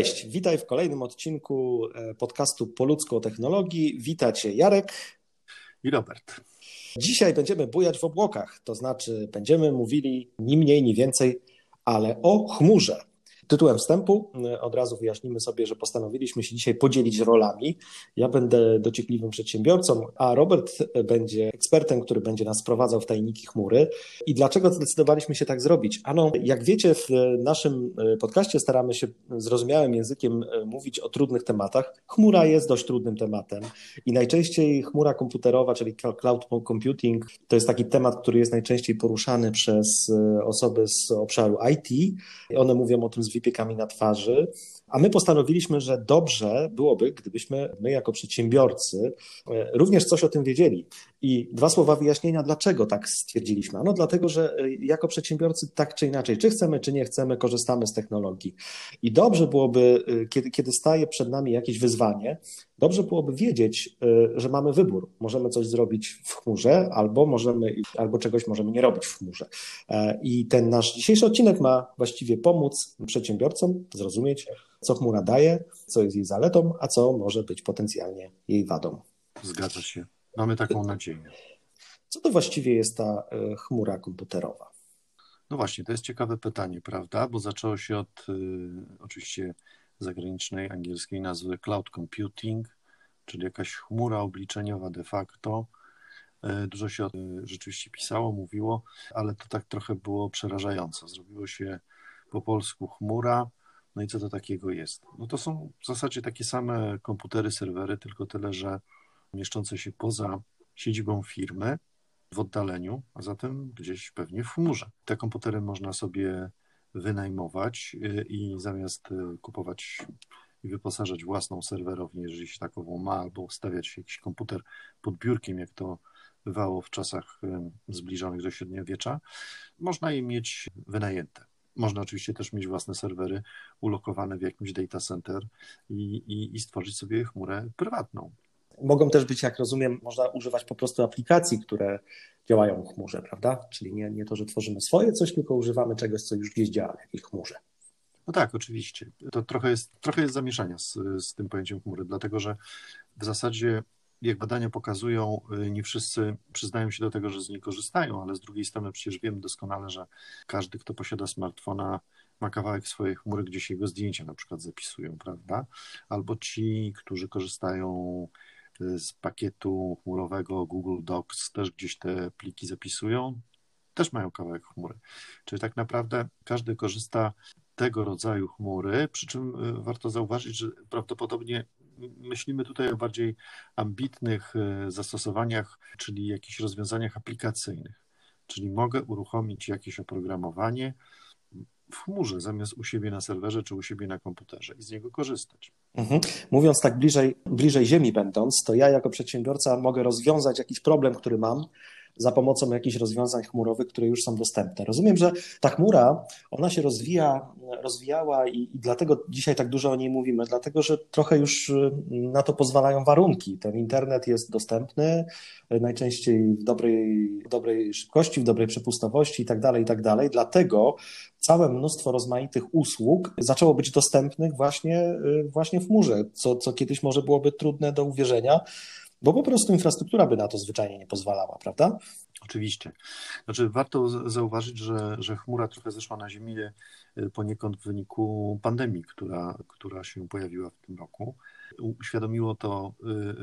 Cześć, witaj w kolejnym odcinku e, podcastu Po ludzku o technologii. Witacie Jarek i Robert. Dzisiaj będziemy bujać w obłokach, to znaczy będziemy mówili ni mniej, ni więcej, ale o chmurze. Tytułem wstępu e, od razu wyjaśnimy sobie, że postanowiliśmy się dzisiaj podzielić rolami. Ja będę dociekliwym przedsiębiorcą, a Robert będzie ekspertem, który będzie nas wprowadzał w tajniki chmury. I dlaczego zdecydowaliśmy się tak zrobić? Ano, jak wiecie, w naszym e, podcaście staramy się zrozumiałym językiem e, mówić o trudnych tematach. Chmura jest dość trudnym tematem i najczęściej chmura komputerowa, czyli cloud computing, to jest taki temat, który jest najczęściej poruszany przez osoby z obszaru IT. One mówią o tym z wypiekami na twarzy, a my postanowiliśmy, że dobrze byłoby, gdybyśmy my jako przedsiębiorcy e, również coś o tym wiedzieli. I dwa słowa wyjaśnienia, dlaczego tak stwierdziliśmy. Ano dlatego, że e, jako przedsiębiorcy tak czy inaczej, czy chcemy, czy nie chcemy, korzystamy z technologii. I dobrze byłoby, e, kiedy, kiedy staje przed nami jakieś wyzwanie, dobrze byłoby wiedzieć, że mamy wybór. Możemy coś zrobić w chmurze, albo możemy, albo czegoś możemy nie robić w chmurze. I ten nasz dzisiejszy odcinek ma właściwie pomóc przedsiębiorcom zrozumieć, co chmura daje, co jest jej zaletą, a co może być potencjalnie jej wadą. Zgadza się. Mamy taką nadzieję. Co to właściwie jest ta e, chmura komputerowa? No właśnie, to jest ciekawe pytanie, prawda? Bo zaczęło się od y, oczywiście zagranicznej angielskiej nazwy cloud computing, czyli jakaś chmura obliczeniowa de facto. Y, dużo się o tym rzeczywiście pisało, mówiło, ale to tak trochę było przerażające. Zrobiło się po polsku chmura, no i co to takiego jest? No to są w zasadzie takie same komputery, serwery, tylko tyle, że mieszczące się poza siedzibą firmy w oddaleniu, a zatem gdzieś pewnie w chmurze. Te komputery można sobie wynajmować y, i zamiast y, kupować i wyposażać własną serwerownię, jeżeli się takową ma, albo stawiać jakiś komputer pod biurkiem, jak to bywało w czasach y, zbliżonych do średniowiecza, można je mieć wynajęte. Można oczywiście też mieć własne serwery ulokowane w jakimś data center i, i, i stworzyć sobie chmurę prywatną. Mogą też być, jak rozumiem, można używać po prostu aplikacji, które działają w chmurze, prawda? Czyli nie, nie to, że tworzymy swoje coś, tylko używamy czegoś, co już gdzieś działa w jakiejś chmurze. No tak, oczywiście. To trochę jest, trochę jest zamieszania z, z tym pojęciem chmury, dlatego że w zasadzie jak badania pokazują, y, nie wszyscy przyznają się do tego, że z niej korzystają, ale z drugiej strony przecież wiemy doskonale, że każdy, kto posiada smartfona, ma kawałek swojej chmury, gdzie się jego zdjęcia na przykład zapisują, prawda? Albo ci, którzy korzystają z pakietu chmurowego Google Docs, też gdzieś te pliki zapisują, też mają kawałek chmury. Czyli tak naprawdę każdy korzysta tego rodzaju chmury, przy czym y, warto zauważyć, że prawdopodobnie myślimy tutaj o bardziej ambitnych e, zastosowaniach, czyli jakichś rozwiązaniach aplikacyjnych. Czyli mogę uruchomić jakieś oprogramowanie w chmurze zamiast u siebie na serwerze czy u siebie na komputerze i z niego korzystać. Mhm. Mówiąc tak bliżej, bliżej Ziemi będąc, to ja jako przedsiębiorca mogę rozwiązać jakiś problem, który mam za pomocą jakichś rozwiązań chmurowych, które już są dostępne. Rozumiem, że ta chmura, ona się rozwija, rozwijała i, i, dlatego dzisiaj tak dużo o niej mówimy, dlatego że trochę już y, na to pozwalają warunki. Ten internet jest dostępny y, najczęściej w dobrej, dobrej szybkości, w dobrej przepustowości i tak dalej, i tak dalej. Dlatego całe mnóstwo rozmaitych usług zaczęło być dostępnych właśnie, y, właśnie w chmurze, co, co kiedyś może byłoby trudne do uwierzenia, bo po prostu infrastruktura by na to zwyczajnie nie pozwalała, prawda? Oczywiście. Znaczy, warto zauważyć, że, że chmura trochę zeszła na Ziemię y, poniekąd w wyniku pandemii, która, która się pojawiła w tym roku. Uświadomiło to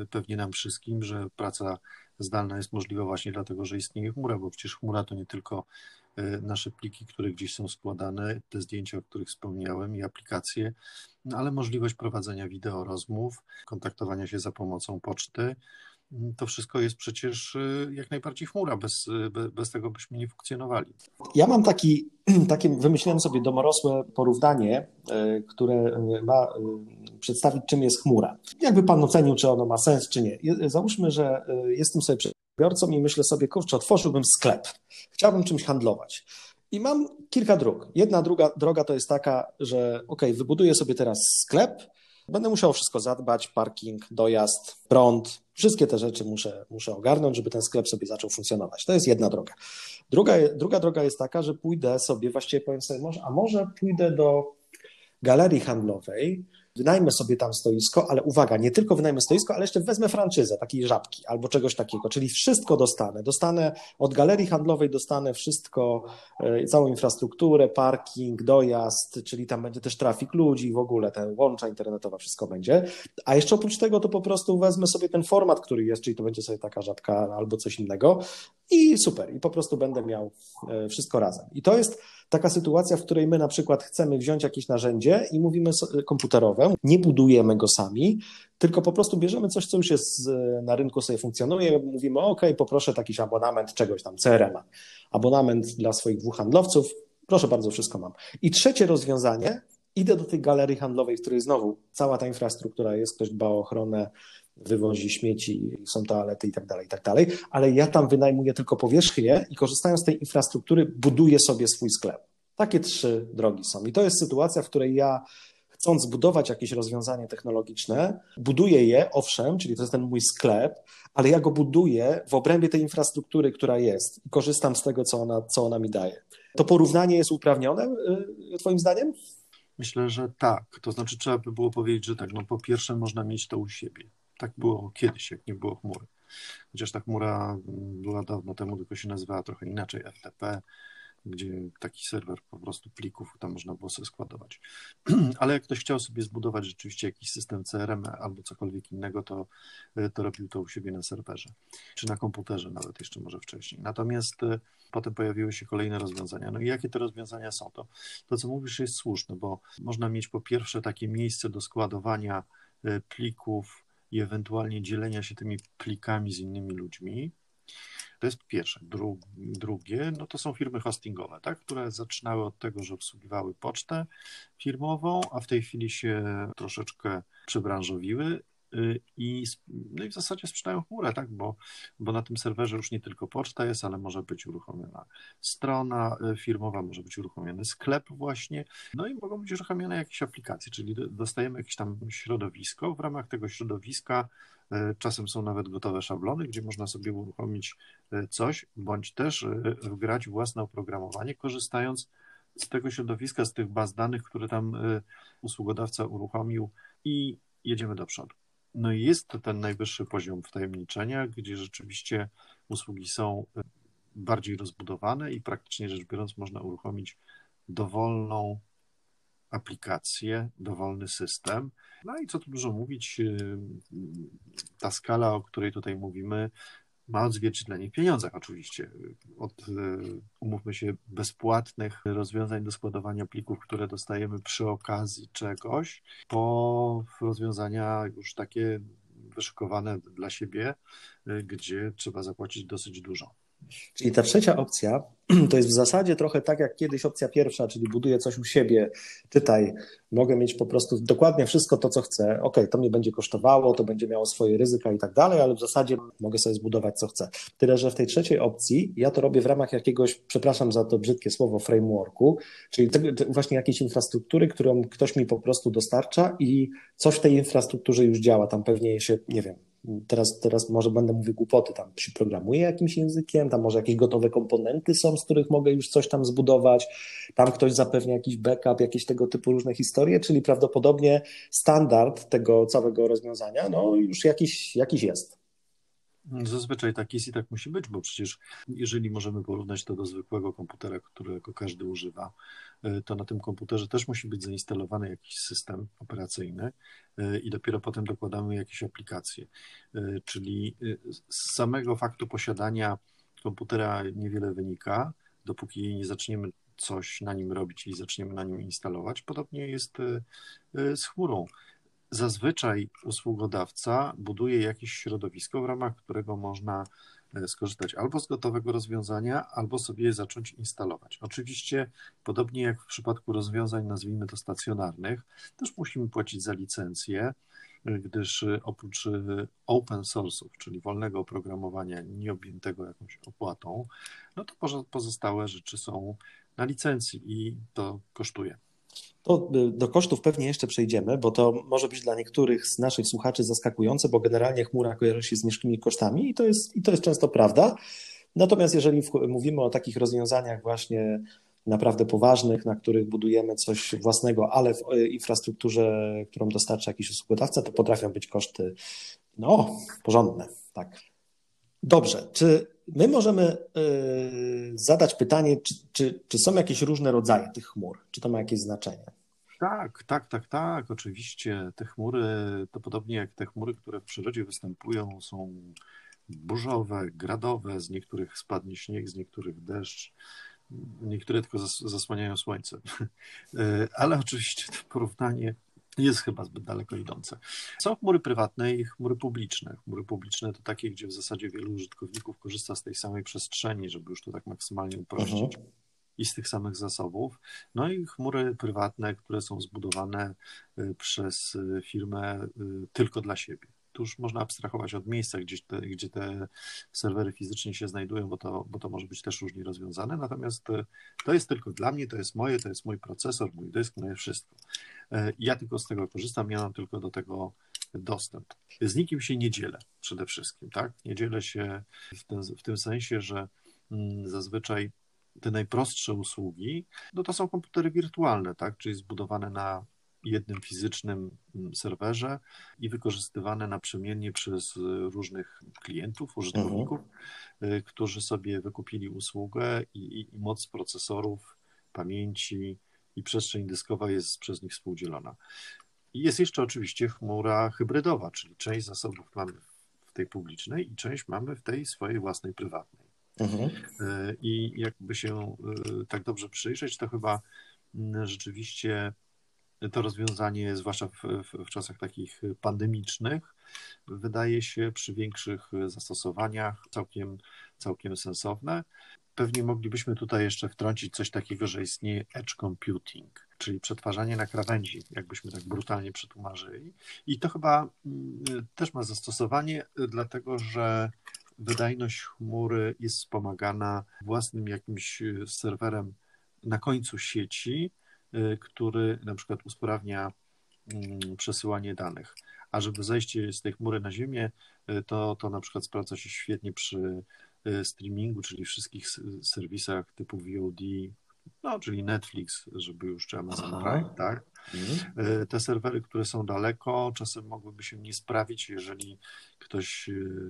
y, pewnie nam wszystkim, że praca zdalna jest możliwa właśnie dlatego, że istnieje chmura, bo przecież chmura to nie tylko nasze pliki, które gdzieś są składane, te zdjęcia, o których wspomniałem i aplikacje, no ale możliwość prowadzenia wideo rozmów, kontaktowania się za pomocą poczty, to wszystko jest przecież y, jak najbardziej chmura, bez, y, bez tego byśmy nie funkcjonowali. Ja mam taki, takie, wymyśliłem sobie domorosłe porównanie, y, które ma przedstawić, czym jest chmura. Jakby pan ocenił, czy ono ma sens, czy nie. Załóżmy, że jestem sobie przedsiębiorcą i myślę sobie, kurczę, otworzyłbym sklep, chciałbym czymś handlować. I mam kilka dróg. Jedna druga droga to jest taka, że ok, wybuduję sobie teraz sklep, będę musiał wszystko zadbać, parking, dojazd, prąd, wszystkie te rzeczy muszę, muszę ogarnąć, żeby ten sklep sobie zaczął funkcjonować. To jest jedna droga. Druga, druga droga jest taka, że pójdę sobie, właściwie powiem sobie, a może pójdę do galerii handlowej, wynajmę sobie tam stoisko, ale uwaga, nie tylko wynajmę stoisko, ale jeszcze wezmę franczyzę takiej żabki albo czegoś takiego, czyli wszystko dostanę. Dostanę od galerii handlowej, dostanę wszystko, e, całą infrastrukturę, parking, dojazd, czyli tam będzie też trafik ludzi, w ogóle te łącza internetowa, wszystko będzie. A jeszcze oprócz tego to po prostu wezmę sobie ten format, który jest, czyli to będzie sobie taka żabka albo coś innego i super, i po prostu będę miał e, wszystko razem. I to jest taka sytuacja, w której my na przykład chcemy wziąć jakieś narzędzie i mówimy komputerowe, nie budujemy go sami, tylko po prostu bierzemy coś, co już jest na rynku sobie funkcjonuje, mówimy, OK, poproszę taki abonament czegoś tam, CRM, abonament dla swoich dwóch handlowców, proszę bardzo, wszystko mam. I trzecie rozwiązanie, idę do tej galerii handlowej, w której znowu cała ta infrastruktura jest, ktoś dba o ochronę, wywozi śmieci, są toalety i tak dalej, i tak dalej, ale ja tam wynajmuję tylko powierzchnię i korzystając z tej infrastruktury buduję sobie swój sklep. Takie trzy drogi są. I to jest sytuacja, w której ja chcąc zbudować jakieś rozwiązanie technologiczne, buduję je, owszem, czyli to jest ten mój sklep, ale ja go buduję w obrębie tej infrastruktury, która jest i korzystam z tego, co ona, co ona mi daje. To porównanie jest uprawnione, y, Twoim zdaniem? Myślę, że tak. To znaczy, trzeba by było powiedzieć, że tak, no po pierwsze, można mieć to u siebie. Tak było kiedyś, jak nie było chmury. Chociaż ta chmura była dawno temu, tylko się nazywała trochę inaczej FTP, gdzie taki serwer po prostu plików tam można było sobie składować. Ale jak ktoś chciał sobie zbudować rzeczywiście jakiś system CRM albo cokolwiek innego, to, to robił to u siebie na serwerze, czy na komputerze nawet jeszcze może wcześniej. Natomiast e, potem pojawiły się kolejne rozwiązania. No i jakie te rozwiązania są? To, to co mówisz jest słuszne, bo można mieć po pierwsze takie miejsce do składowania e, plików, i ewentualnie dzielenia się tymi plikami z innymi ludźmi. To jest pierwsze. Dru drugie, no to są firmy hostingowe, tak, które zaczynały od tego, że obsługiwały pocztę firmową, a w tej chwili się troszeczkę przebranżowiły Y, i, no i w zasadzie sprzedają chmurę, tak? bo, bo na tym serwerze już nie tylko poczta jest, ale może być uruchomiona strona y, firmowa, może być uruchomiony sklep właśnie, no i mogą być uruchomione jakieś aplikacje, czyli dostajemy jakieś tam środowisko, w ramach tego środowiska czasem są nawet gotowe szablony, gdzie można sobie uruchomić coś, bądź też wgrać własne oprogramowanie, korzystając z tego środowiska, z tych baz danych, które tam usługodawca uruchomił i jedziemy do przodu. No i jest to ten najwyższy poziom wtajemniczenia, gdzie rzeczywiście usługi są e, bardziej rozbudowane i praktycznie rzecz biorąc można uruchomić dowolną aplikację, dowolny system. No i co tu dużo mówić, e, ta skala, o której tutaj mówimy, ma odzwierciedlenie w pieniądzach oczywiście. Od, e, umówmy się, bezpłatnych rozwiązań do składowania plików, które dostajemy przy okazji czegoś, po rozwiązania już takie wyszykowane dla siebie, e, gdzie trzeba zapłacić dosyć dużo. Czyli ta trzecia opcja to jest w zasadzie trochę tak jak kiedyś opcja pierwsza, czyli buduję coś u siebie, czytaj, mogę mieć po prostu dokładnie wszystko to, co chcę. Ok, to mnie będzie kosztowało, to będzie miało swoje ryzyka i tak dalej, ale w zasadzie mogę sobie zbudować co chcę. Tyle, że w tej trzeciej opcji ja to robię w ramach jakiegoś, przepraszam za to brzydkie słowo, frameworku, czyli właśnie jakiejś infrastruktury, którą ktoś mi po prostu dostarcza i coś w tej infrastrukturze już działa. Tam pewnie się, nie wiem, teraz, teraz może będę mówił głupoty, tam się programuje jakimś językiem, tam może jakieś gotowe komponenty są, z których mogę już coś tam zbudować, tam ktoś zapewnia jakiś backup, jakieś tego typu różne historie, czyli prawdopodobnie standard tego całego rozwiązania, no już jakiś, jakiś jest. Zazwyczaj tak jest i tak musi być, bo przecież jeżeli możemy porównać to do zwykłego komputera, którego każdy używa, e, to na tym komputerze też musi być zainstalowany jakiś system operacyjny e, i dopiero potem dokładamy jakieś aplikacje. E, czyli z samego faktu posiadania komputera niewiele wynika, dopóki nie zaczniemy coś na nim robić i zaczniemy na nim instalować. Podobnie jest z chmurą. Zazwyczaj usługodawca buduje jakieś środowisko, w ramach którego można e, skorzystać albo z gotowego rozwiązania, albo sobie zacząć instalować. Oczywiście, podobnie jak w przypadku rozwiązań, nazwijmy to stacjonarnych, też musimy płacić za licencję, e, gdyż e, oprócz open source'ów, czyli wolnego oprogramowania nieobjętego jakąś opłatą, no to pozostałe rzeczy są na licencji i to kosztuje. To y, do kosztów pewnie jeszcze przejdziemy, bo to może być dla niektórych z naszych słuchaczy zaskakujące, bo generalnie chmura kojarzy się z niskimi kosztami i to jest, i to jest często prawda. Natomiast jeżeli mówimy o takich rozwiązaniach właśnie naprawdę poważnych, na których budujemy coś własnego, ale w infrastrukturze, którą dostarcza jakiś usługodawca, to potrafią być koszty no, porządne. Tak. Dobrze, czy my możemy zadać pytanie, czy, czy, czy są jakieś różne rodzaje tych chmur? Czy to ma jakieś znaczenie? Tak, tak, tak, tak, oczywiście. Te chmury, to podobnie jak te chmury, które w przyrodzie występują, są burzowe, gradowe, z niektórych spadnie śnieg, z niektórych deszcz, niektóre tylko zasłaniają słońce. E, ale oczywiście to porównanie jest chyba zbyt daleko idące. Są chmury prywatne i chmury publiczne. Chmury publiczne to takie, gdzie w zasadzie wielu użytkowników korzysta z tej samej przestrzeni, żeby już to tak maksymalnie uprościć. Mhm i z tych samych zasobów. No i chmury prywatne, które są zbudowane y, przez y, firmę y, tylko dla siebie. Tu już można abstrahować od miejsca, gdzie te, gdzie te serwery fizycznie się znajdują, bo to, bo to może być też różnie rozwiązane. Natomiast to jest tylko dla mnie, to jest moje, to jest mój procesor, mój dysk, moje wszystko. Ja tylko z tego korzystam, ja mam tylko do tego dostęp. Z nikim się nie dzielę przede wszystkim, tak? Nie dzielę się w, ten, w tym sensie, że mm, zazwyczaj te najprostsze usługi, no to są komputery wirtualne, tak, czyli zbudowane na jednym fizycznym mm, serwerze i wykorzystywane naprzemiennie przez różnych klientów, użytkowników, mhm. którzy sobie wykupili usługę i, i, i moc procesorów, pamięci i przestrzeń dyskowa jest przez nich współdzielona. I jest jeszcze oczywiście chmura hybrydowa, czyli część zasobów mamy w tej publicznej i część mamy w tej swojej własnej prywatnej. Mhm. E, I jakby się tak dobrze przyjrzeć, to chyba mm, rzeczywiście to rozwiązanie, zwłaszcza w, w, w, czasach takich pandemicznych, wydaje się przy większych zastosowaniach całkiem, całkiem sensowne. Pewnie moglibyśmy tutaj jeszcze wtrącić coś takiego, że istnieje edge computing, czyli przetwarzanie na krawędzi, jakbyśmy tak brutalnie przetłumaczyli. I to chyba mm, też ma zastosowanie, dlatego że wydajność chmury jest wspomagana własnym jakimś serwerem na końcu sieci, który na przykład usprawnia mm, przesyłanie danych. A żeby zejście z tej chmury na ziemię, e, to, to na przykład sprawdza się świetnie przy streamingu, czyli wszystkich serwisach typu VOD, no, czyli Netflix, żeby już czy Amazon Prime, tak? Mhm. Te serwery, które są daleko, czasem mogłyby się nie sprawić, jeżeli ktoś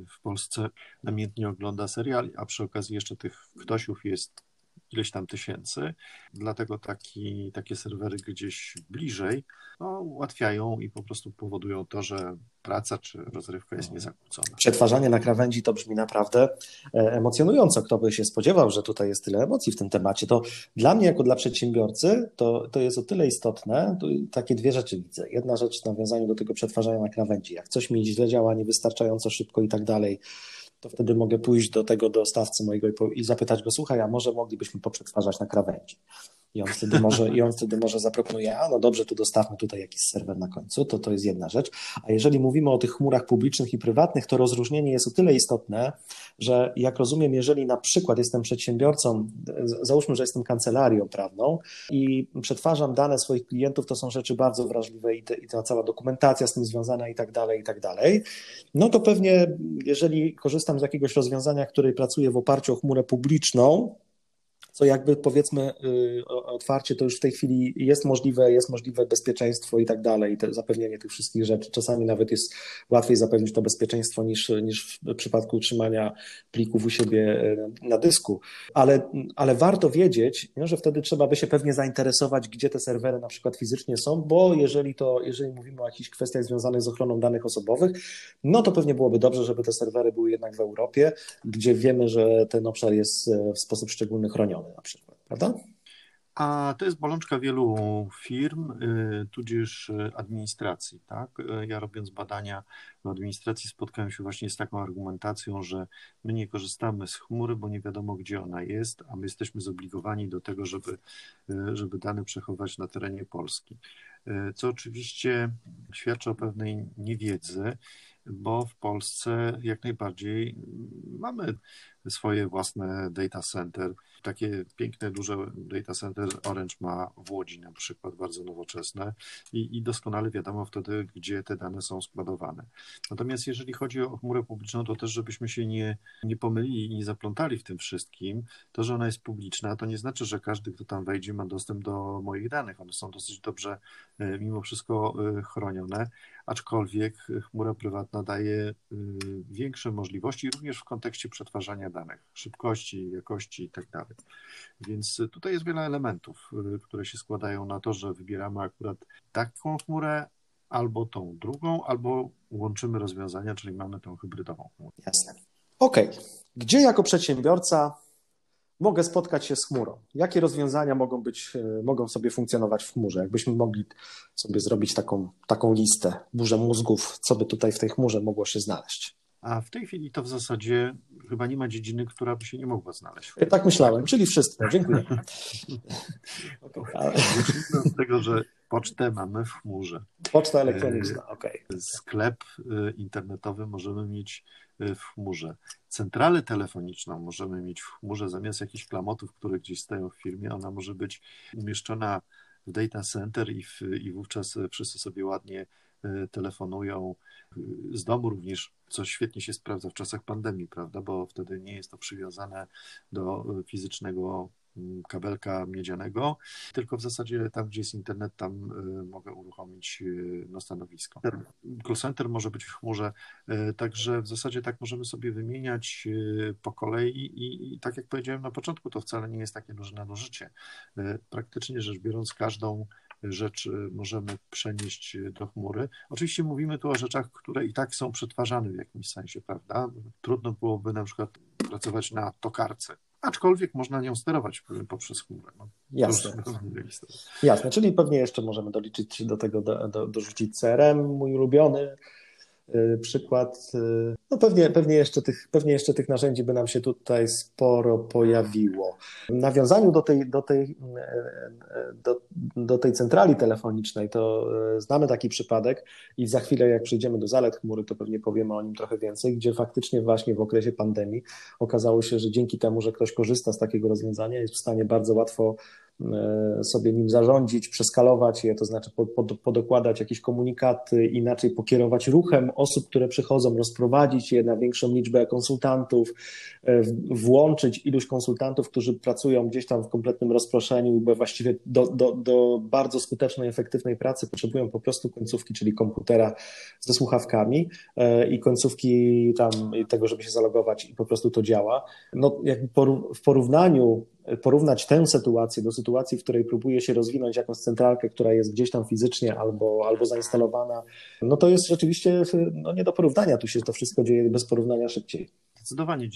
w Polsce namiętnie ogląda serial, a przy okazji jeszcze tych ktośów jest ileś tam tysięcy. Dlatego taki, takie serwery gdzieś bliżej no, ułatwiają i po prostu powodują to, że praca czy rozrywka jest niezakłócona. Przetwarzanie na krawędzi to brzmi naprawdę e, emocjonująco. Kto by się spodziewał, że tutaj jest tyle emocji w tym temacie. To dla mnie, jako dla przedsiębiorcy, to, to jest o tyle istotne. takie dwie rzeczy widzę. Jedna rzecz w nawiązaniu do tego przetwarzania na krawędzi. Jak coś mi źle działa, niewystarczająco szybko i tak dalej, to wtedy mogę pójść do tego dostawcy mojego i, zapytać go, słuchaj, a może moglibyśmy poprzetwarzać na krawędzi. I on wtedy może, i on wtedy może zaproponuje, a no dobrze, to dostawmy tutaj jakiś serwer na końcu, to to jest jedna rzecz. A jeżeli mówimy o tych chmurach publicznych i prywatnych, to rozróżnienie jest o tyle istotne, że jak rozumiem, jeżeli na przykład jestem przedsiębiorcą, załóżmy, że jestem kancelarią prawną i przetwarzam dane swoich klientów, to są rzeczy bardzo wrażliwe i, te, i ta cała dokumentacja z tym związana i tak dalej, i tak dalej, no to pewnie jeżeli korzystam z jakiegoś rozwiązania, które pracuje w oparciu o chmurę publiczną, co jakby powiedzmy y, otwarcie to już w tej chwili jest możliwe, jest możliwe bezpieczeństwo i tak dalej, zapewnienie tych wszystkich rzeczy. Czasami nawet jest łatwiej zapewnić to bezpieczeństwo niż, niż w przypadku utrzymania plików u siebie y, na dysku, ale, ale warto wiedzieć, że wtedy trzeba by się pewnie zainteresować, gdzie te serwery na przykład fizycznie są, bo jeżeli to, jeżeli mówimy o jakichś kwestiach związanych z ochroną danych osobowych, no to pewnie byłoby dobrze, żeby te serwery były jednak w Europie, gdzie wiemy, że ten obszar jest e, w sposób szczególny chroniony na przykład, prawda? A to jest bolączka wielu firm, y, tudzież administracji. Tak? Y, ja robiąc badania w administracji spotkałem się właśnie z taką argumentacją, że my nie korzystamy z chmury, bo nie wiadomo gdzie ona jest, a my jesteśmy zobligowani do tego, żeby, y, żeby dane przechować na terenie Polski. Co oczywiście świadczy o pewnej niewiedzy bo w Polsce jak najbardziej mamy swoje własne data center. Takie piękne, duże data center Orange ma w Łodzi na przykład, bardzo nowoczesne i, i doskonale wiadomo wtedy, gdzie te dane są składowane. Natomiast jeżeli chodzi o chmurę publiczną, to też żebyśmy się nie, nie pomylili i nie zaplątali w tym wszystkim, to, że ona jest publiczna, to nie znaczy, że każdy, kto tam wejdzie, ma dostęp do moich danych. One są dosyć dobrze e, mimo wszystko e, chronione, aczkolwiek chmura prywatna daje e, większe możliwości również w kontekście przetwarzania danych, szybkości, jakości i tak. Więc tutaj jest wiele elementów, które się składają na to, że wybieramy akurat taką chmurę, albo tą drugą, albo łączymy rozwiązania, czyli mamy tą hybrydową chmurę. Jasne. Okay. Gdzie jako przedsiębiorca mogę spotkać się z chmurą? Jakie rozwiązania mogą być, e, mogą sobie funkcjonować w chmurze? Jakbyśmy mogli sobie zrobić taką, taką listę, burzę mózgów, co by tutaj w tej chmurze mogło się znaleźć? A w tej chwili to w zasadzie chyba nie ma dziedziny, która by się nie mogła znaleźć. Tak myślałem, czyli wszystko. Dziękuję. okay, od tego, że pocztę mamy w chmurze. Poczta elektroniczna, e, okej. Okay. Sklep e, internetowy możemy mieć e, w chmurze. Centralę telefoniczną możemy mieć w chmurze zamiast jakichś klamotów, które gdzieś stoją w firmie. Ona może być umieszczona w data center i, w, i wówczas wszyscy sobie ładnie telefonują z domu również, co świetnie się sprawdza w czasach pandemii, prawda, bo wtedy nie jest to przywiązane do fizycznego mm, kabelka miedzianego, tylko w zasadzie tam, gdzie jest internet, tam y, mogę uruchomić y, no, stanowisko. Call center może być w chmurze, y, także w zasadzie tak możemy sobie wymieniać po kolei i, i tak jak powiedziałem na początku, to wcale nie jest takie duże nadużycie. Praktycznie rzecz biorąc, każdą rzecz możemy przenieść do chmury. Oczywiście mówimy tu o rzeczach, które i tak są przetwarzane w jakimś sensie, prawda? Trudno byłoby na przykład pracować na tokarce, aczkolwiek można nią sterować poprzez chmurę. No, Jasne. Jasne, czyli pewnie jeszcze możemy doliczyć do tego, do, do, dorzucić CRM, mój ulubiony, przykład. Y, no pewnie, pewnie, jeszcze tych, pewnie jeszcze tych narzędzi by nam się tutaj sporo pojawiło. W nawiązaniu do tej, do tej, y, do, do tej centrali telefonicznej, to znamy taki przypadek i za chwilę, jak przejdziemy do zalet chmury, to pewnie powiemy o nim trochę więcej, gdzie faktycznie właśnie w okresie pandemii okazało się, że dzięki temu, że ktoś korzysta z takiego rozwiązania, jest w stanie bardzo łatwo sobie nim zarządzić, przeskalować je, to znaczy podokładać jakieś komunikaty, inaczej pokierować ruchem osób, które przychodzą, rozprowadzić je na większą liczbę konsultantów, e, włączyć iluś konsultantów, którzy pracują gdzieś tam w kompletnym rozproszeniu, bo właściwie do, do, do bardzo skutecznej, efektywnej pracy potrzebują po prostu końcówki, czyli komputera ze słuchawkami e, i końcówki tam tego, żeby się zalogować i po prostu to działa. No, jakby w porównaniu porównać tę sytuację do sytuacji, w której próbuje się rozwinąć jakąś centralkę, która jest gdzieś tam fizycznie albo, albo zainstalowana, no to jest rzeczywiście no nie do porównania. Tu się to wszystko dzieje bez porównania szybciej. Zdecydowanie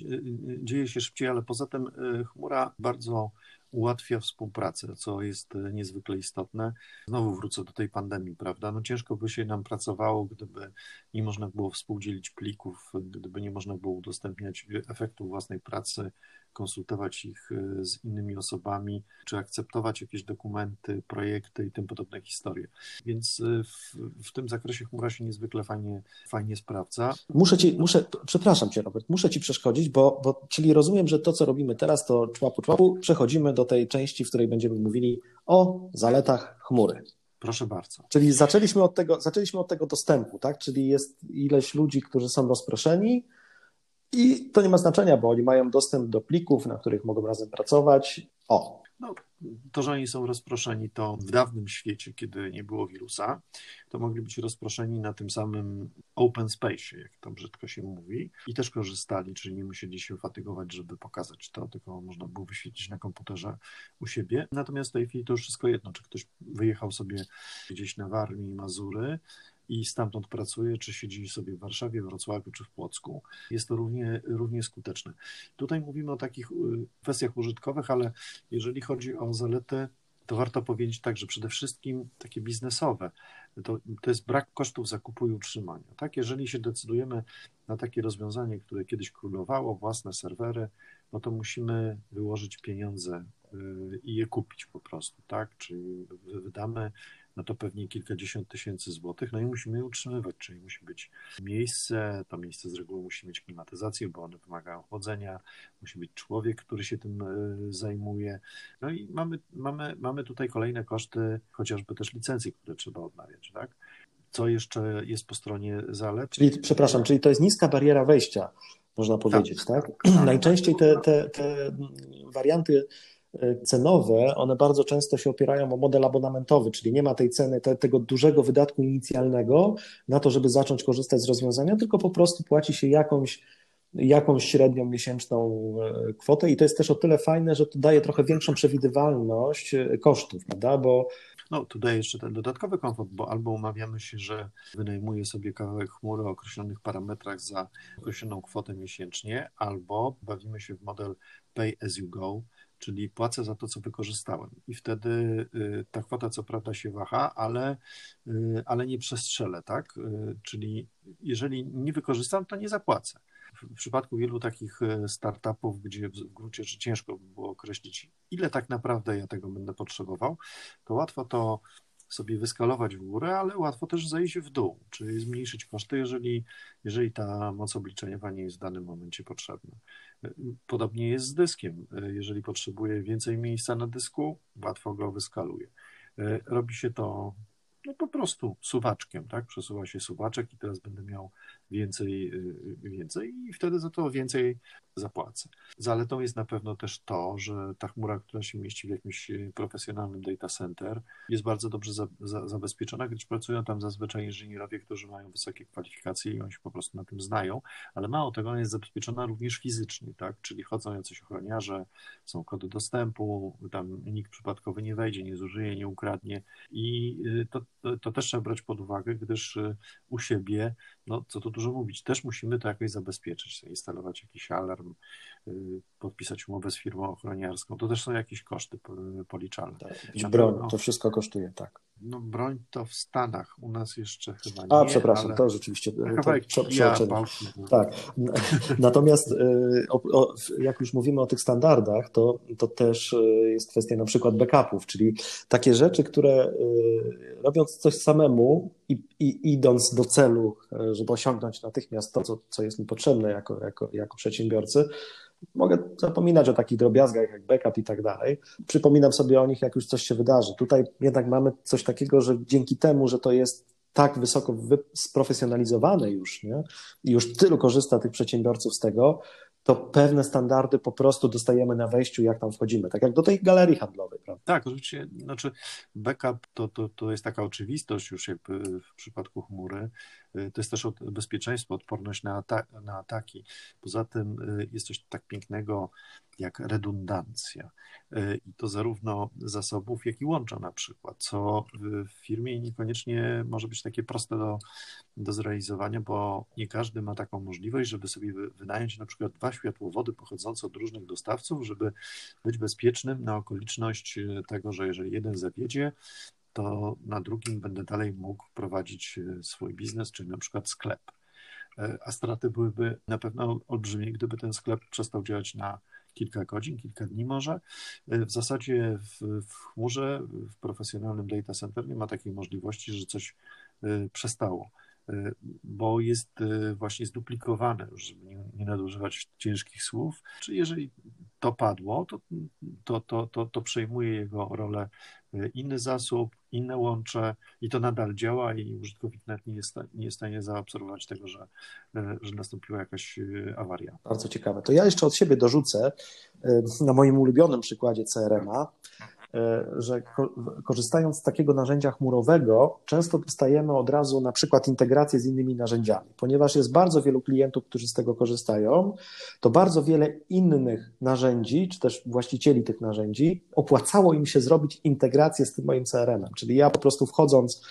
dzieje się szybciej, ale poza tym y, chmura bardzo ułatwia współpracę, co jest niezwykle istotne. Znowu wrócę do tej pandemii, prawda? No ciężko by się nam pracowało, gdyby nie można było współdzielić plików, gdyby nie można było udostępniać efektów własnej pracy, konsultować ich e, z innymi osobami, czy akceptować jakieś dokumenty, projekty i tym podobne historie. Więc e, w, w tym zakresie chmura się niezwykle fajnie, fajnie sprawdza. Muszę ci, muszę, przepraszam cię Robert, muszę ci przeszkodzić, bo, bo czyli rozumiem, że to, co robimy teraz, to człapu człapu, przechodzimy do do tej części, w której będziemy mówili o zaletach chmury. Proszę bardzo. Czyli zaczęliśmy od tego, zaczęliśmy od tego dostępu, tak? Czyli jest ileś ludzi, którzy są rozproszeni i to nie ma znaczenia, bo oni mają dostęp do plików, na których mogą razem pracować. O, no, to, że oni są rozproszeni, to w dawnym świecie, kiedy nie było wirusa, to mogli być rozproszeni na tym samym open space, jak to brzydko się mówi, i też korzystali, czyli nie musieli się fatygować, żeby pokazać to, tylko można było wyświetlić na komputerze u siebie. Natomiast w tej chwili to już wszystko jedno, czy ktoś wyjechał sobie gdzieś na Warmii, Mazury, i stamtąd pracuje, czy siedzi sobie w Warszawie, Wrocławiu czy w Płocku. Jest to równie, równie skuteczne. Tutaj mówimy o takich y, kwestiach użytkowych, ale jeżeli chodzi o zalety, to warto powiedzieć tak, że przede wszystkim takie biznesowe, to, to jest brak kosztów zakupu i utrzymania. Tak? Jeżeli się decydujemy na takie rozwiązanie, które kiedyś królowało, własne serwery, no to musimy wyłożyć pieniądze y, i je kupić po prostu, tak? Czyli wydamy no to pewnie kilkadziesiąt tysięcy złotych, no i musimy je utrzymywać, czyli musi być miejsce, to miejsce z reguły musi mieć klimatyzację, bo one wymagają chłodzenia, musi być człowiek, który się tym zajmuje, no i mamy, mamy, mamy tutaj kolejne koszty, chociażby też licencji, które trzeba odnawiać, tak? Co jeszcze jest po stronie zalet? Czyli, przepraszam, czyli to jest niska bariera wejścia, można powiedzieć, tak? tak? tak. Najczęściej te, te, te warianty e, cenowe, one bardzo często się opierają o model abonamentowy, czyli nie ma tej ceny, te, tego dużego wydatku inicjalnego na to, żeby zacząć korzystać z rozwiązania, tylko po prostu płaci się jakąś, jakąś średnią miesięczną e, kwotę i to jest też o tyle fajne, że to daje trochę większą przewidywalność e, kosztów, prawda? Bo no, tutaj jeszcze ten dodatkowy komfort, bo albo umawiamy się, że wynajmuję sobie kawałek chmury o określonych parametrach za określoną kwotę miesięcznie, albo bawimy się w model pay as you go, czyli płacę za to, co wykorzystałem. I wtedy y, ta kwota co prawda się waha, ale, y, ale nie przestrzelę, tak? Y, czyli jeżeli nie wykorzystam, to nie zapłacę. W przypadku wielu takich startupów, gdzie w gruncie rzeczy ciężko by było określić, ile tak naprawdę ja tego będę potrzebował, to łatwo to sobie wyskalować w górę, ale łatwo też zejść w dół, czyli zmniejszyć koszty, jeżeli, jeżeli ta moc obliczeniowa nie jest w danym momencie potrzebna. Podobnie jest z dyskiem. Jeżeli potrzebuję więcej miejsca na dysku, łatwo go wyskaluję. Robi się to no po prostu suwaczkiem, tak? Przesuwa się suwaczek i teraz będę miał więcej, y, więcej i wtedy za to więcej zapłacę. Zaletą jest na pewno też to, że ta chmura, która się mieści w jakimś y, profesjonalnym data center, jest bardzo dobrze za, za, zabezpieczona, gdyż pracują tam zazwyczaj inżynierowie, którzy mają wysokie kwalifikacje i oni się po prostu na tym znają, ale mało tego, ona jest zabezpieczona również fizycznie, tak? Czyli chodzą jacyś ochroniarze, są kody dostępu, tam nikt przypadkowy nie wejdzie, nie zużyje, nie ukradnie i y, to, to, to też trzeba brać pod uwagę, gdyż u siebie, no co tu dużo mówić, też musimy to jakoś zabezpieczyć, instalować jakiś alarm, y, podpisać umowę z firmą ochroniarską. To też są jakieś koszty policzalne. Tak, broń, to wszystko kosztuje, tak. No broń to w Stanach, u nas jeszcze chyba nie. A, przepraszam, ale... to rzeczywiście to przeoczenie. Tak. Natomiast y, o, o, jak już mówimy o tych standardach, to, to też y, jest kwestia na przykład backupów, czyli takie rzeczy, które robiąc coś samemu i, i idąc do celu, żeby osiągnąć natychmiast to, co, co jest mi potrzebne jako, jako, jako przedsiębiorcy, mogę zapominać o takich drobiazgach jak backup i tak dalej. Przypominam sobie o nich, jak już coś się wydarzy. Tutaj jednak mamy coś takiego, że dzięki temu, że to jest tak wysoko sprofesjonalizowane już, nie? I już tylu korzysta tych przedsiębiorców z tego, to pewne standardy po prostu dostajemy na wejściu, jak tam wchodzimy, tak jak do tej galerii handlowej. Prawda? Tak, oczywiście, znaczy backup to, to, to jest taka oczywistość już jakby w przypadku chmury, to jest też bezpieczeństwo, odporność na, na ataki. Poza tym y, jest coś tak pięknego jak redundancja. Y, I to zarówno zasobów, jak i łącza na przykład, co w firmie niekoniecznie może być takie proste do, do zrealizowania, bo nie każdy ma taką możliwość, żeby sobie wynająć na przykład dwa światłowody pochodzące od różnych dostawców, żeby być bezpiecznym na okoliczność tego, że jeżeli jeden zawiedzie, to na drugim będę dalej mógł prowadzić e, swój biznes, czyli na przykład sklep. E, a straty byłyby na pewno olbrzymie, gdyby ten sklep przestał działać na kilka godzin, kilka dni może. E, w zasadzie w, w chmurze, w profesjonalnym data center nie ma takiej możliwości, że coś przestało bo jest właśnie zduplikowane, żeby nie, nadużywać ciężkich słów. Czy jeżeli to padło, to, to, to, to, to przejmuje jego rolę inny zasób, inne łącze i to nadal działa i użytkownik nawet nie jest, nie jest w stanie zaobserwować tego, że, że nastąpiła jakaś awaria. Bardzo ciekawe. To ja jeszcze od siebie dorzucę na moim ulubionym przykładzie CRM-a, że korzystając z takiego narzędzia chmurowego, często dostajemy od razu na przykład integrację z innymi narzędziami. Ponieważ jest bardzo wielu klientów, którzy z tego korzystają, to bardzo wiele innych narzędzi, czy też właścicieli tych narzędzi, opłacało im się zrobić integrację z tym moim CRM-em. Czyli ja po prostu wchodząc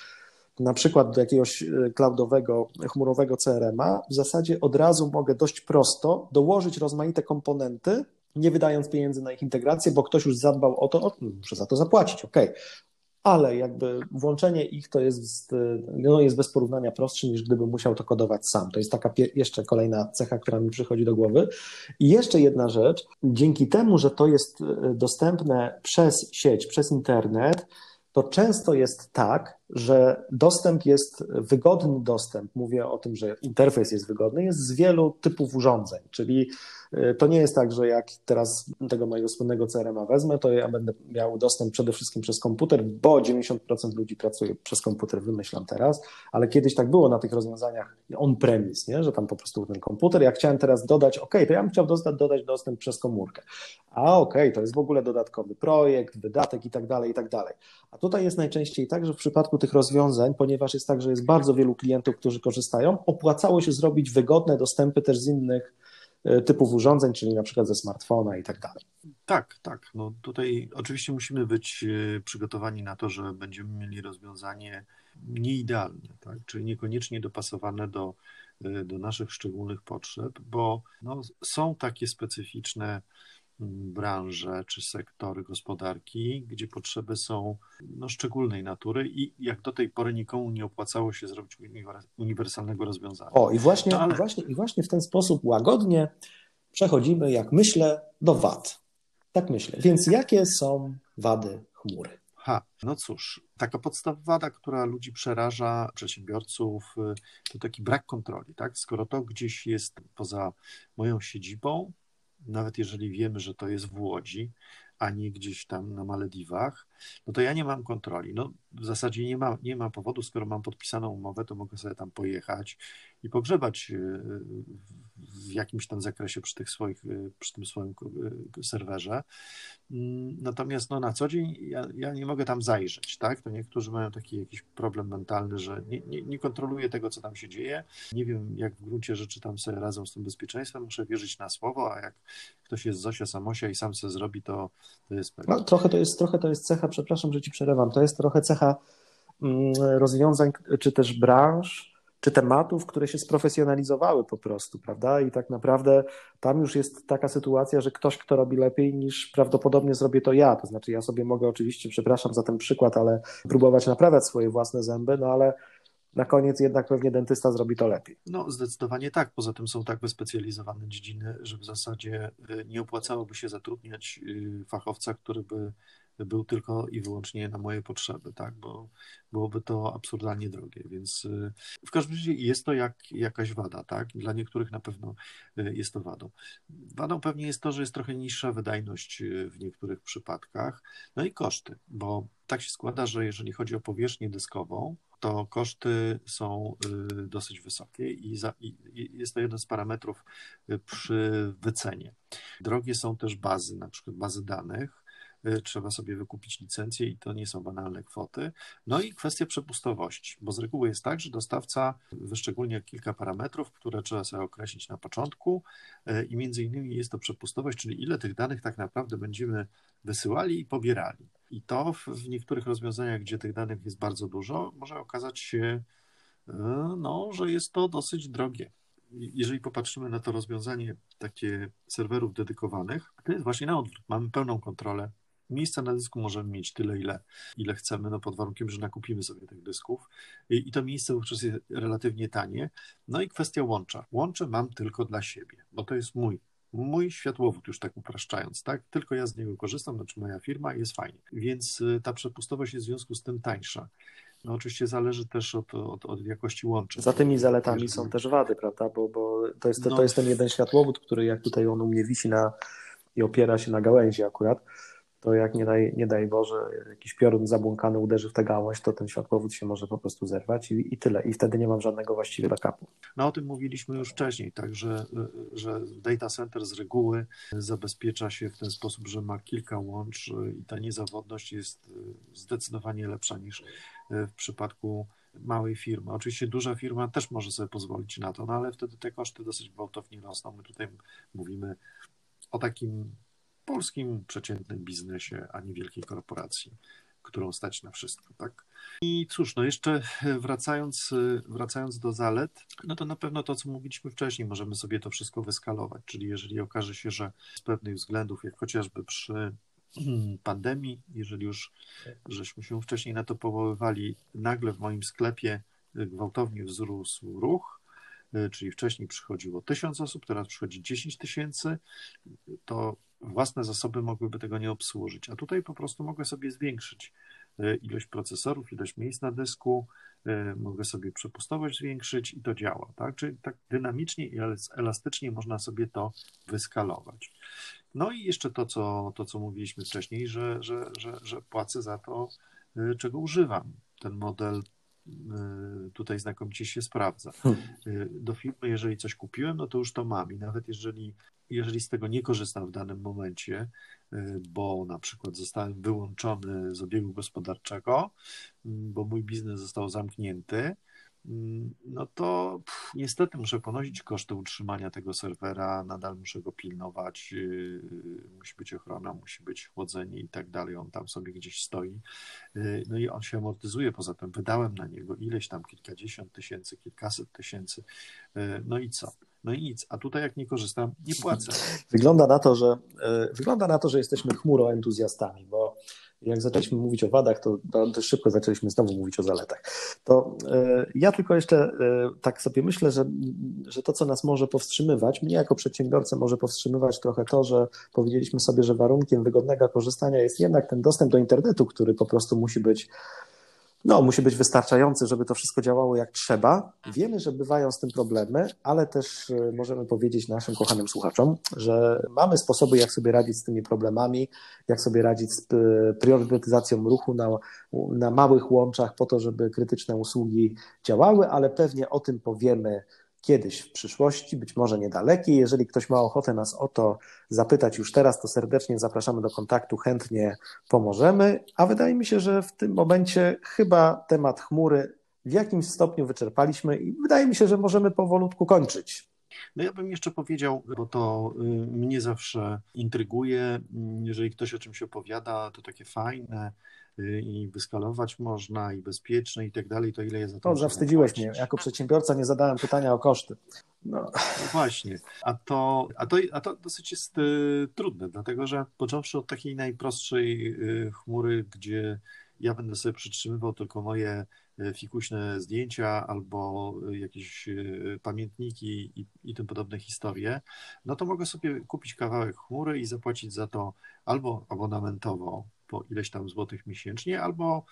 na przykład do jakiegoś e, cloudowego, chmurowego CRM-a, w zasadzie od razu mogę dość prosto dołożyć rozmaite komponenty, nie wydając pieniędzy na ich integrację, bo ktoś już zadbał o to, o, muszę za to zapłacić, ok. Ale jakby włączenie ich to jest, no jest bez porównania prostsze niż gdybym musiał to kodować sam. To jest taka jeszcze kolejna cecha, która mi przychodzi do głowy. I jeszcze jedna rzecz, dzięki temu, że to jest e, dostępne przez sieć, przez internet, to często jest tak, że dostęp jest wygodny dostęp. Mówię o tym, że interfejs jest wygodny, jest z wielu typów urządzeń, czyli y, to nie jest tak, że jak teraz tego mojego słynnego CRM-a wezmę, to ja będę miał dostęp przede wszystkim przez komputer, bo 90% ludzi pracuje przez komputer, wymyślam teraz, ale kiedyś tak było na tych rozwiązaniach on-premise, nie? że tam po prostu ten komputer, jak chciałem teraz dodać, ok, to ja bym chciał dodać, dodać dostęp przez komórkę, a ok, to jest w ogóle dodatkowy projekt, wydatek i tak dalej, i tak dalej. A tutaj jest najczęściej tak, że w przypadku tych rozwiązań, ponieważ jest tak, że jest bardzo wielu klientów, którzy korzystają, opłacało się zrobić wygodne dostępy też z innych e, typów urządzeń, czyli na przykład ze smartfona i tak dalej. Tak, tak. No tutaj oczywiście musimy być e, przygotowani na to, że będziemy mieli rozwiązanie nieidealne, tak? czyli niekoniecznie dopasowane do, e, do naszych szczególnych potrzeb, bo no, są takie specyficzne branże czy sektory gospodarki, gdzie potrzeby są no, szczególnej natury i jak do tej pory nikomu nie opłacało się zrobić uniwersalnego rozwiązania. O, i właśnie, no, ale... właśnie, i właśnie w ten sposób łagodnie przechodzimy, jak myślę, do wad. Tak myślę. Więc jakie są wady chmury? Ha, no cóż, taka podstawowa wada, która ludzi przeraża, przedsiębiorców, to taki brak kontroli, tak? Skoro to gdzieś jest poza moją siedzibą, nawet jeżeli wiemy, że to jest w Łodzi, a nie gdzieś tam na Malediwach, no to ja nie mam kontroli. No, w zasadzie nie ma, nie ma powodu, skoro mam podpisaną umowę, to mogę sobie tam pojechać i pogrzebać e, w jakimś tam zakresie przy, tych swoich, e, przy tym swoim e, serwerze. Mm, natomiast no, na co dzień ja, ja nie mogę tam zajrzeć, tak? To niektórzy mają taki jakiś problem mentalny, że nie, nie, nie kontroluję tego, co tam się dzieje. Nie wiem, jak w gruncie rzeczy tam sobie radzą z tym bezpieczeństwem. Muszę wierzyć na słowo, a jak ktoś jest Zosia Samosia i sam sobie zrobi, to, to jest pewne. No, trochę to jest, trochę to jest cecha, przepraszam, że ci przerywam, to jest trochę cecha mm, rozwiązań, czy też branż, czy tematów, które się sprofesjonalizowały po prostu, prawda? I tak naprawdę tam już jest taka sytuacja, że ktoś, kto robi lepiej niż prawdopodobnie zrobię to ja. To znaczy, ja sobie mogę oczywiście, przepraszam za ten przykład, ale próbować naprawiać swoje własne zęby, no ale na koniec jednak pewnie dentysta zrobi to lepiej. No, zdecydowanie tak. Poza tym są tak wyspecjalizowane dziedziny, że w zasadzie y, nie opłacałoby się zatrudniać y, fachowca, który by był tylko i wyłącznie na moje potrzeby, tak, bo byłoby to absurdalnie drogie, więc y, w każdym razie jest to jak, jakaś wada, tak, dla niektórych na pewno y, jest to wadą. Wadą pewnie jest to, że jest trochę niższa wydajność y, w niektórych przypadkach, no i koszty, bo tak się składa, że jeżeli chodzi o powierzchnię dyskową, to koszty są dosyć wysokie i, i, jest to jeden z parametrów przy wycenie. Drogie są też bazy, na przykład bazy danych, trzeba sobie wykupić licencję i to nie są banalne kwoty. No i kwestia przepustowości, bo z reguły jest tak, że dostawca wyszczególnia kilka parametrów, które trzeba sobie określić na początku y, i między innymi jest to przepustowość, czyli ile tych danych tak naprawdę będziemy wysyłali i pobierali. I to w niektórych rozwiązaniach, gdzie tych danych jest bardzo dużo, może okazać się, y, no, że jest to dosyć drogie jeżeli popatrzymy na to rozwiązanie takie serwerów dedykowanych, to jest właśnie na odwrót. Mamy pełną kontrolę Miejsca na dysku możemy mieć tyle, ile, ile chcemy, no pod warunkiem, że nakupimy sobie tych dysków. I, i to miejsce wówczas jest relatywnie tanie. No i kwestia łącza. Łącze mam tylko dla siebie, bo to jest mój mój światłowód, już tak upraszczając, tak? Tylko ja z niego korzystam, znaczy moja firma jest fajnie. Więc y, ta przepustowość jest w związku z tym tańsza. No oczywiście zależy też od, od, od jakości łączy. Za tymi zaletami są też wady, prawda? Bo, bo to, jest, to, no. to jest ten jeden światłowód, który jak tutaj on u mnie wisi na, i opiera się na gałęzi akurat, to jak nie daj, nie daj Boże, jakiś piorun zabłąkany uderzy w tę gałąź, to ten światłowód się może po prostu zerwać i, i tyle. I wtedy nie mam żadnego właściwego backupu. No o tym mówiliśmy już wcześniej, także że data center z reguły zabezpiecza się w ten sposób, że ma kilka łącz i ta niezawodność jest zdecydowanie lepsza niż w przypadku małej firmy. Oczywiście duża firma też może sobie pozwolić na to, no ale wtedy te koszty dosyć gwałtownie rosną. My tutaj mówimy o takim polskim przeciętnym biznesie, a nie wielkiej korporacji, którą stać na wszystko, tak? I cóż, no jeszcze wracając, wracając do zalet, no to na pewno to, co mówiliśmy wcześniej, możemy sobie to wszystko wyskalować, czyli jeżeli okaże się, że z pewnych względów, jak chociażby przy pandemii, jeżeli już żeśmy się wcześniej na to powoływali, nagle w moim sklepie gwałtownie wzrósł ruch, czyli wcześniej przychodziło tysiąc osób, teraz przychodzi 10 tysięcy, to własne zasoby mogłyby tego nie obsłużyć, a tutaj po prostu mogę sobie zwiększyć ilość procesorów, ilość miejsc na dysku, mogę sobie przepustowość zwiększyć i to działa, tak? Czyli tak dynamicznie i elastycznie można sobie to wyskalować. No i jeszcze to, co, to, co mówiliśmy wcześniej, że, że, że, że płacę za to, czego używam. Ten model tutaj znakomicie się sprawdza. Hmm. Y, do firmy, jeżeli coś kupiłem, no to już to mam i nawet jeżeli, jeżeli z tego nie korzystam w danym momencie, y, bo na przykład zostałem wyłączony z obiegu gospodarczego, bo mój biznes został zamknięty, no to pff, niestety muszę ponosić koszty utrzymania tego serwera, nadal muszę go pilnować, yy, musi być ochrona, musi być chłodzenie i tak dalej, on tam sobie gdzieś stoi, yy, no i on się amortyzuje, poza tym wydałem na niego ileś tam kilkadziesiąt tysięcy, kilkaset tysięcy, yy, no i co? No i nic, a tutaj jak nie korzystam, nie płacę. Wygląda na to, że, wygląda na to, że jesteśmy chmuroentuzjastami, bo jak zaczęliśmy mówić o wadach, to dość szybko zaczęliśmy znowu mówić o zaletach. To e, ja tylko jeszcze e, tak sobie myślę, że, że to, co nas może powstrzymywać, mnie jako przedsiębiorcę może powstrzymywać trochę to, że powiedzieliśmy sobie, że warunkiem wygodnego korzystania jest jednak ten dostęp do internetu, który po prostu musi być no, musi być wystarczający, żeby to wszystko działało jak trzeba. Wiemy, że bywają z tym problemy, ale też e, możemy powiedzieć naszym kochanym słuchaczom, że mamy sposoby, jak sobie radzić z tymi problemami, jak sobie radzić z e, priorytetyzacją ruchu na, na małych łączach, po to, żeby krytyczne usługi działały, ale pewnie o tym powiemy kiedyś w przyszłości, być może niedalekiej. Jeżeli ktoś ma ochotę nas o to zapytać już teraz, to serdecznie zapraszamy do kontaktu, chętnie pomożemy. A wydaje mi się, że w tym momencie chyba temat chmury w jakimś stopniu wyczerpaliśmy i wydaje mi się, że możemy powolutku kończyć. No ja bym jeszcze powiedział, bo to y, mnie zawsze intryguje, jeżeli ktoś o czymś opowiada, to takie fajne, Y, i wyskalować można, i bezpieczne i tak dalej, to ile jest za to? To zawstydziłeś mnie. Jako przedsiębiorca nie zadałem pytania o koszty. No. no właśnie, a to, a, to, a to dosyć jest y, trudne, dlatego że począwszy od takiej najprostszej y, chmury, gdzie ja będę sobie przytrzymywał tylko moje y, fikuśne zdjęcia albo y, jakieś pamiętniki i, i tym podobne historie, no to mogę sobie kupić kawałek chmury i zapłacić za to albo abonamentowo po ileś tam złotych miesięcznie, albo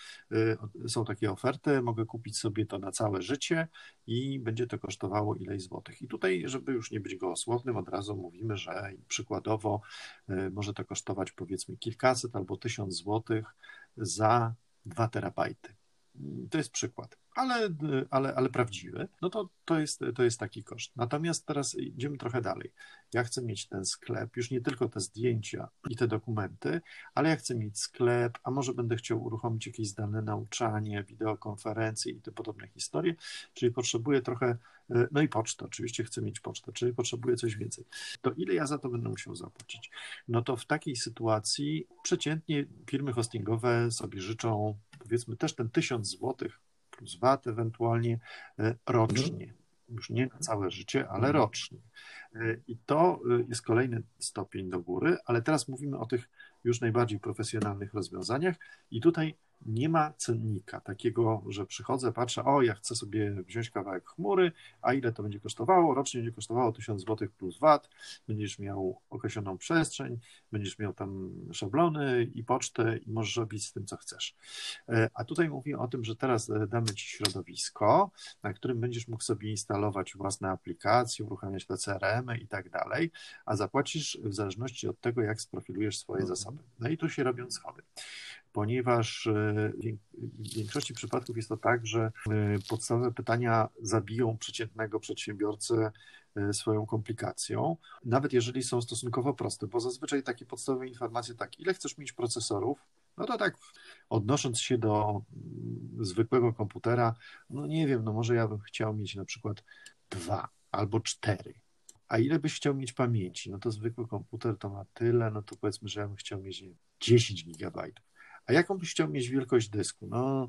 są takie oferty, mogę kupić sobie to na całe życie i będzie to kosztowało ileś złotych. I tutaj, żeby już nie być gołosłownym, od razu mówimy, że przykładowo może to kosztować powiedzmy kilkaset albo tysiąc złotych za 2 terabajty. To jest przykład ale, ale, ale prawdziwy, no to, to, jest, to jest taki koszt. Natomiast teraz idziemy trochę dalej. Ja chcę mieć ten sklep, już nie tylko te zdjęcia i te dokumenty, ale ja chcę mieć sklep, a może będę chciał uruchomić jakieś zdalne nauczanie, wideokonferencje i te podobne historie, czyli potrzebuję trochę, no i pocztę, oczywiście chcę mieć pocztę, czyli potrzebuję coś więcej. To ile ja za to będę musiał zapłacić? No to w takiej sytuacji przeciętnie firmy hostingowe sobie życzą powiedzmy też ten tysiąc złotych plus VAT ewentualnie e, rocznie. Już nie na całe życie, ale mhm. rocznie. E, I to e, jest kolejny stopień do góry, ale teraz mówimy o tych już najbardziej profesjonalnych rozwiązaniach i tutaj nie ma cennika takiego, że przychodzę, patrzę, o ja chcę sobie wziąć kawałek chmury, a ile to będzie kosztowało? Rocznie będzie kosztowało 1000 zł plus VAT, będziesz miał określoną przestrzeń, będziesz miał tam szablony i pocztę i możesz robić z tym, co chcesz. E, a tutaj mówię o tym, że teraz e, damy Ci środowisko, na którym będziesz mógł sobie instalować własne aplikacje, uruchamiać te CRM-y i tak dalej, a zapłacisz w zależności od tego, jak sprofilujesz swoje mhm. zasoby. No i tu się robią schody ponieważ e, w większości przypadków jest to tak, że e, podstawowe pytania zabiją przeciętnego przedsiębiorcę e, swoją komplikacją, nawet jeżeli są stosunkowo proste, bo zazwyczaj takie podstawowe informacje tak, ile chcesz mieć procesorów, no to tak odnosząc się do mm, zwykłego komputera, no nie wiem, no może ja bym chciał mieć na przykład dwa albo cztery. A ile byś chciał mieć pamięci? No to zwykły komputer to ma tyle, no to powiedzmy, że ja bym chciał mieć 10 gigabajtów. A jaką byś chciał mieć wielkość dysku? No,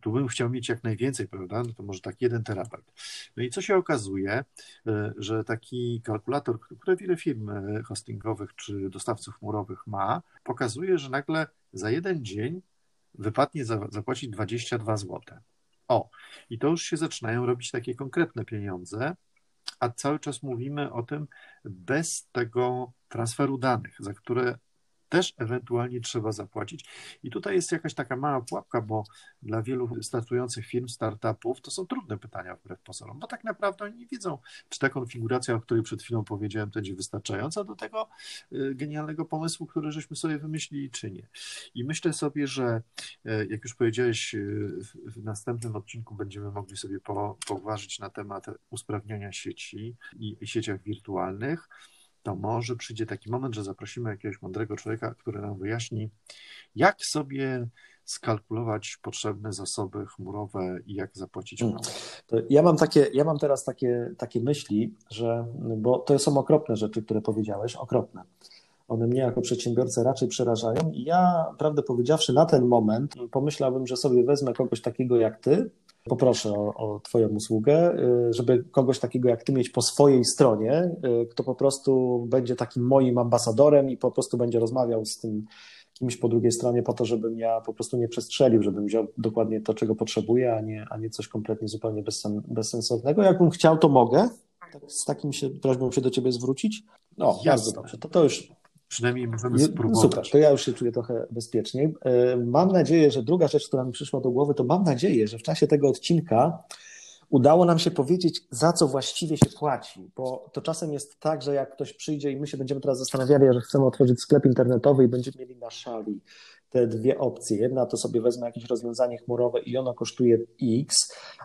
tu bym chciał mieć jak najwięcej, prawda? No to może tak 1 terabajt. No i co się okazuje, e, że taki kalkulator, który wiele firm e, hostingowych czy dostawców chmurowych ma, pokazuje, że nagle za jeden dzień wypadnie zapłacić 22 zł. O, i to już się zaczynają robić takie konkretne pieniądze, a cały czas mówimy o tym bez tego transferu danych, za które też ewentualnie trzeba zapłacić. I tutaj jest jakaś taka mała pułapka, bo dla wielu startujących firm, startupów to są trudne pytania wbrew pozorom, bo tak naprawdę oni nie wiedzą, czy ta konfiguracja, o której przed chwilą powiedziałem, będzie wystarczająca do tego y, genialnego pomysłu, który żeśmy sobie wymyślili, czy nie. I myślę sobie, że y, jak już powiedziałeś, y, w następnym odcinku będziemy mogli sobie poważyć na temat usprawniania sieci i sieciach wirtualnych to może przyjdzie taki moment, że zaprosimy jakiegoś mądrego człowieka, który nam wyjaśni, jak sobie skalkulować potrzebne zasoby chmurowe i jak zapłacić hmm. Ja mam takie, ja mam teraz takie, takie myśli, że, bo to są okropne rzeczy, które powiedziałeś, okropne. One mnie jako przedsiębiorcę raczej przerażają i ja, prawdę powiedziawszy, na ten moment pomyślałbym, że sobie wezmę kogoś takiego jak ty, poproszę o, o Twoją usługę, y, żeby kogoś takiego jak Ty mieć po swojej stronie, y, kto po prostu będzie takim moim ambasadorem i po prostu będzie rozmawiał z tym kimś po drugiej stronie po to, żebym ja po prostu nie przestrzelił, żebym wziął dokładnie to, czego potrzebuję, a nie, a nie coś kompletnie zupełnie bezsen, bezsensownego. Jakbym chciał, to mogę. Tak, z takim się, prośbą się do Ciebie zwrócić. No, Jasne. bardzo dobrze. To, to już Przynajmniej możemy spróbować. Super, to ja już się czuję trochę bezpieczniej. E, mam nadzieję, że druga rzecz, która mi przyszła do głowy, to mam nadzieję, że w czasie tego odcinka udało nam się powiedzieć, za co właściwie się płaci, bo to czasem jest tak, że jak ktoś przyjdzie i my się będziemy teraz zastanawiali, że chcemy otworzyć sklep internetowy i będziemy mieli na szali te dwie opcje. Jedna to sobie wezmę jakieś rozwiązanie chmurowe i ono kosztuje X,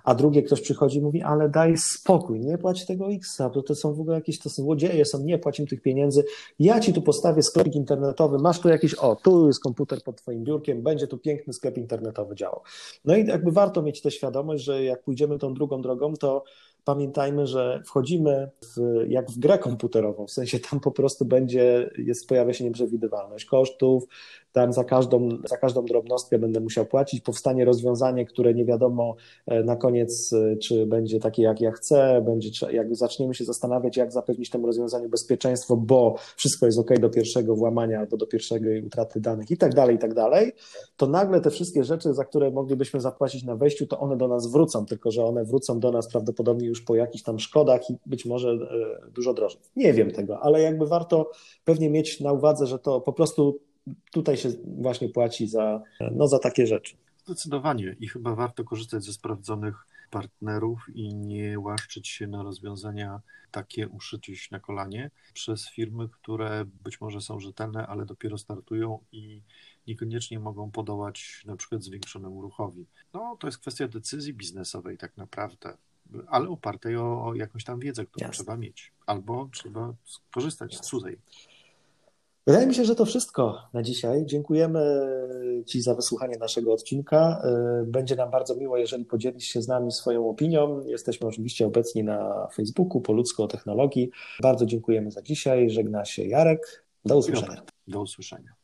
a drugie ktoś przychodzi i mówi, ale daj spokój, nie płać tego X, bo to są w ogóle jakieś, to złodzieje, są, nie płacimy tych pieniędzy, ja ci tu postawię sklepik internetowy, masz tu jakiś, o, tu jest komputer pod twoim biurkiem, będzie tu piękny sklep internetowy działał. No i jakby warto mieć tę świadomość, że jak pójdziemy tą drugą drogą, to pamiętajmy, że wchodzimy w, jak w grę komputerową, w sensie tam po prostu będzie, jest, pojawia się nieprzewidywalność kosztów, tam za każdą, za każdą drobnostkę będę musiał płacić, powstanie rozwiązanie, które nie wiadomo e, na koniec, e, czy będzie takie, jak ja chcę, będzie, jak zaczniemy się zastanawiać, jak zapewnić temu rozwiązaniu bezpieczeństwo, bo wszystko jest ok do pierwszego włamania albo do pierwszej utraty danych i tak dalej, i tak dalej, to nagle te wszystkie rzeczy, za które moglibyśmy zapłacić na wejściu, to one do nas wrócą, tylko że one wrócą do nas prawdopodobnie już po jakichś tam szkodach i być może e, dużo drożej. Nie wiem tego, ale jakby warto pewnie mieć na uwadze, że to po prostu tutaj się właśnie płaci za, no, za takie rzeczy. Zdecydowanie i chyba warto korzystać ze sprawdzonych partnerów i nie łaszczyć się na rozwiązania takie uszyć na kolanie przez firmy, które być może są rzetelne, ale dopiero startują i niekoniecznie mogą podołać na przykład zwiększonemu ruchowi. No to jest kwestia decyzji biznesowej tak naprawdę, ale opartej o, o jakąś tam wiedzę, którą Jasne. trzeba mieć, albo trzeba skorzystać z cudzej. Wydaje mi się, że to wszystko na dzisiaj. Dziękujemy Ci za wysłuchanie naszego odcinka. E, będzie nam bardzo miło, jeżeli podzielisz się z nami swoją opinią. Jesteśmy oczywiście obecni na Facebooku po ludzko technologii. Bardzo dziękujemy za dzisiaj. Żegna się Jarek. Do usłyszenia. Do usłyszenia.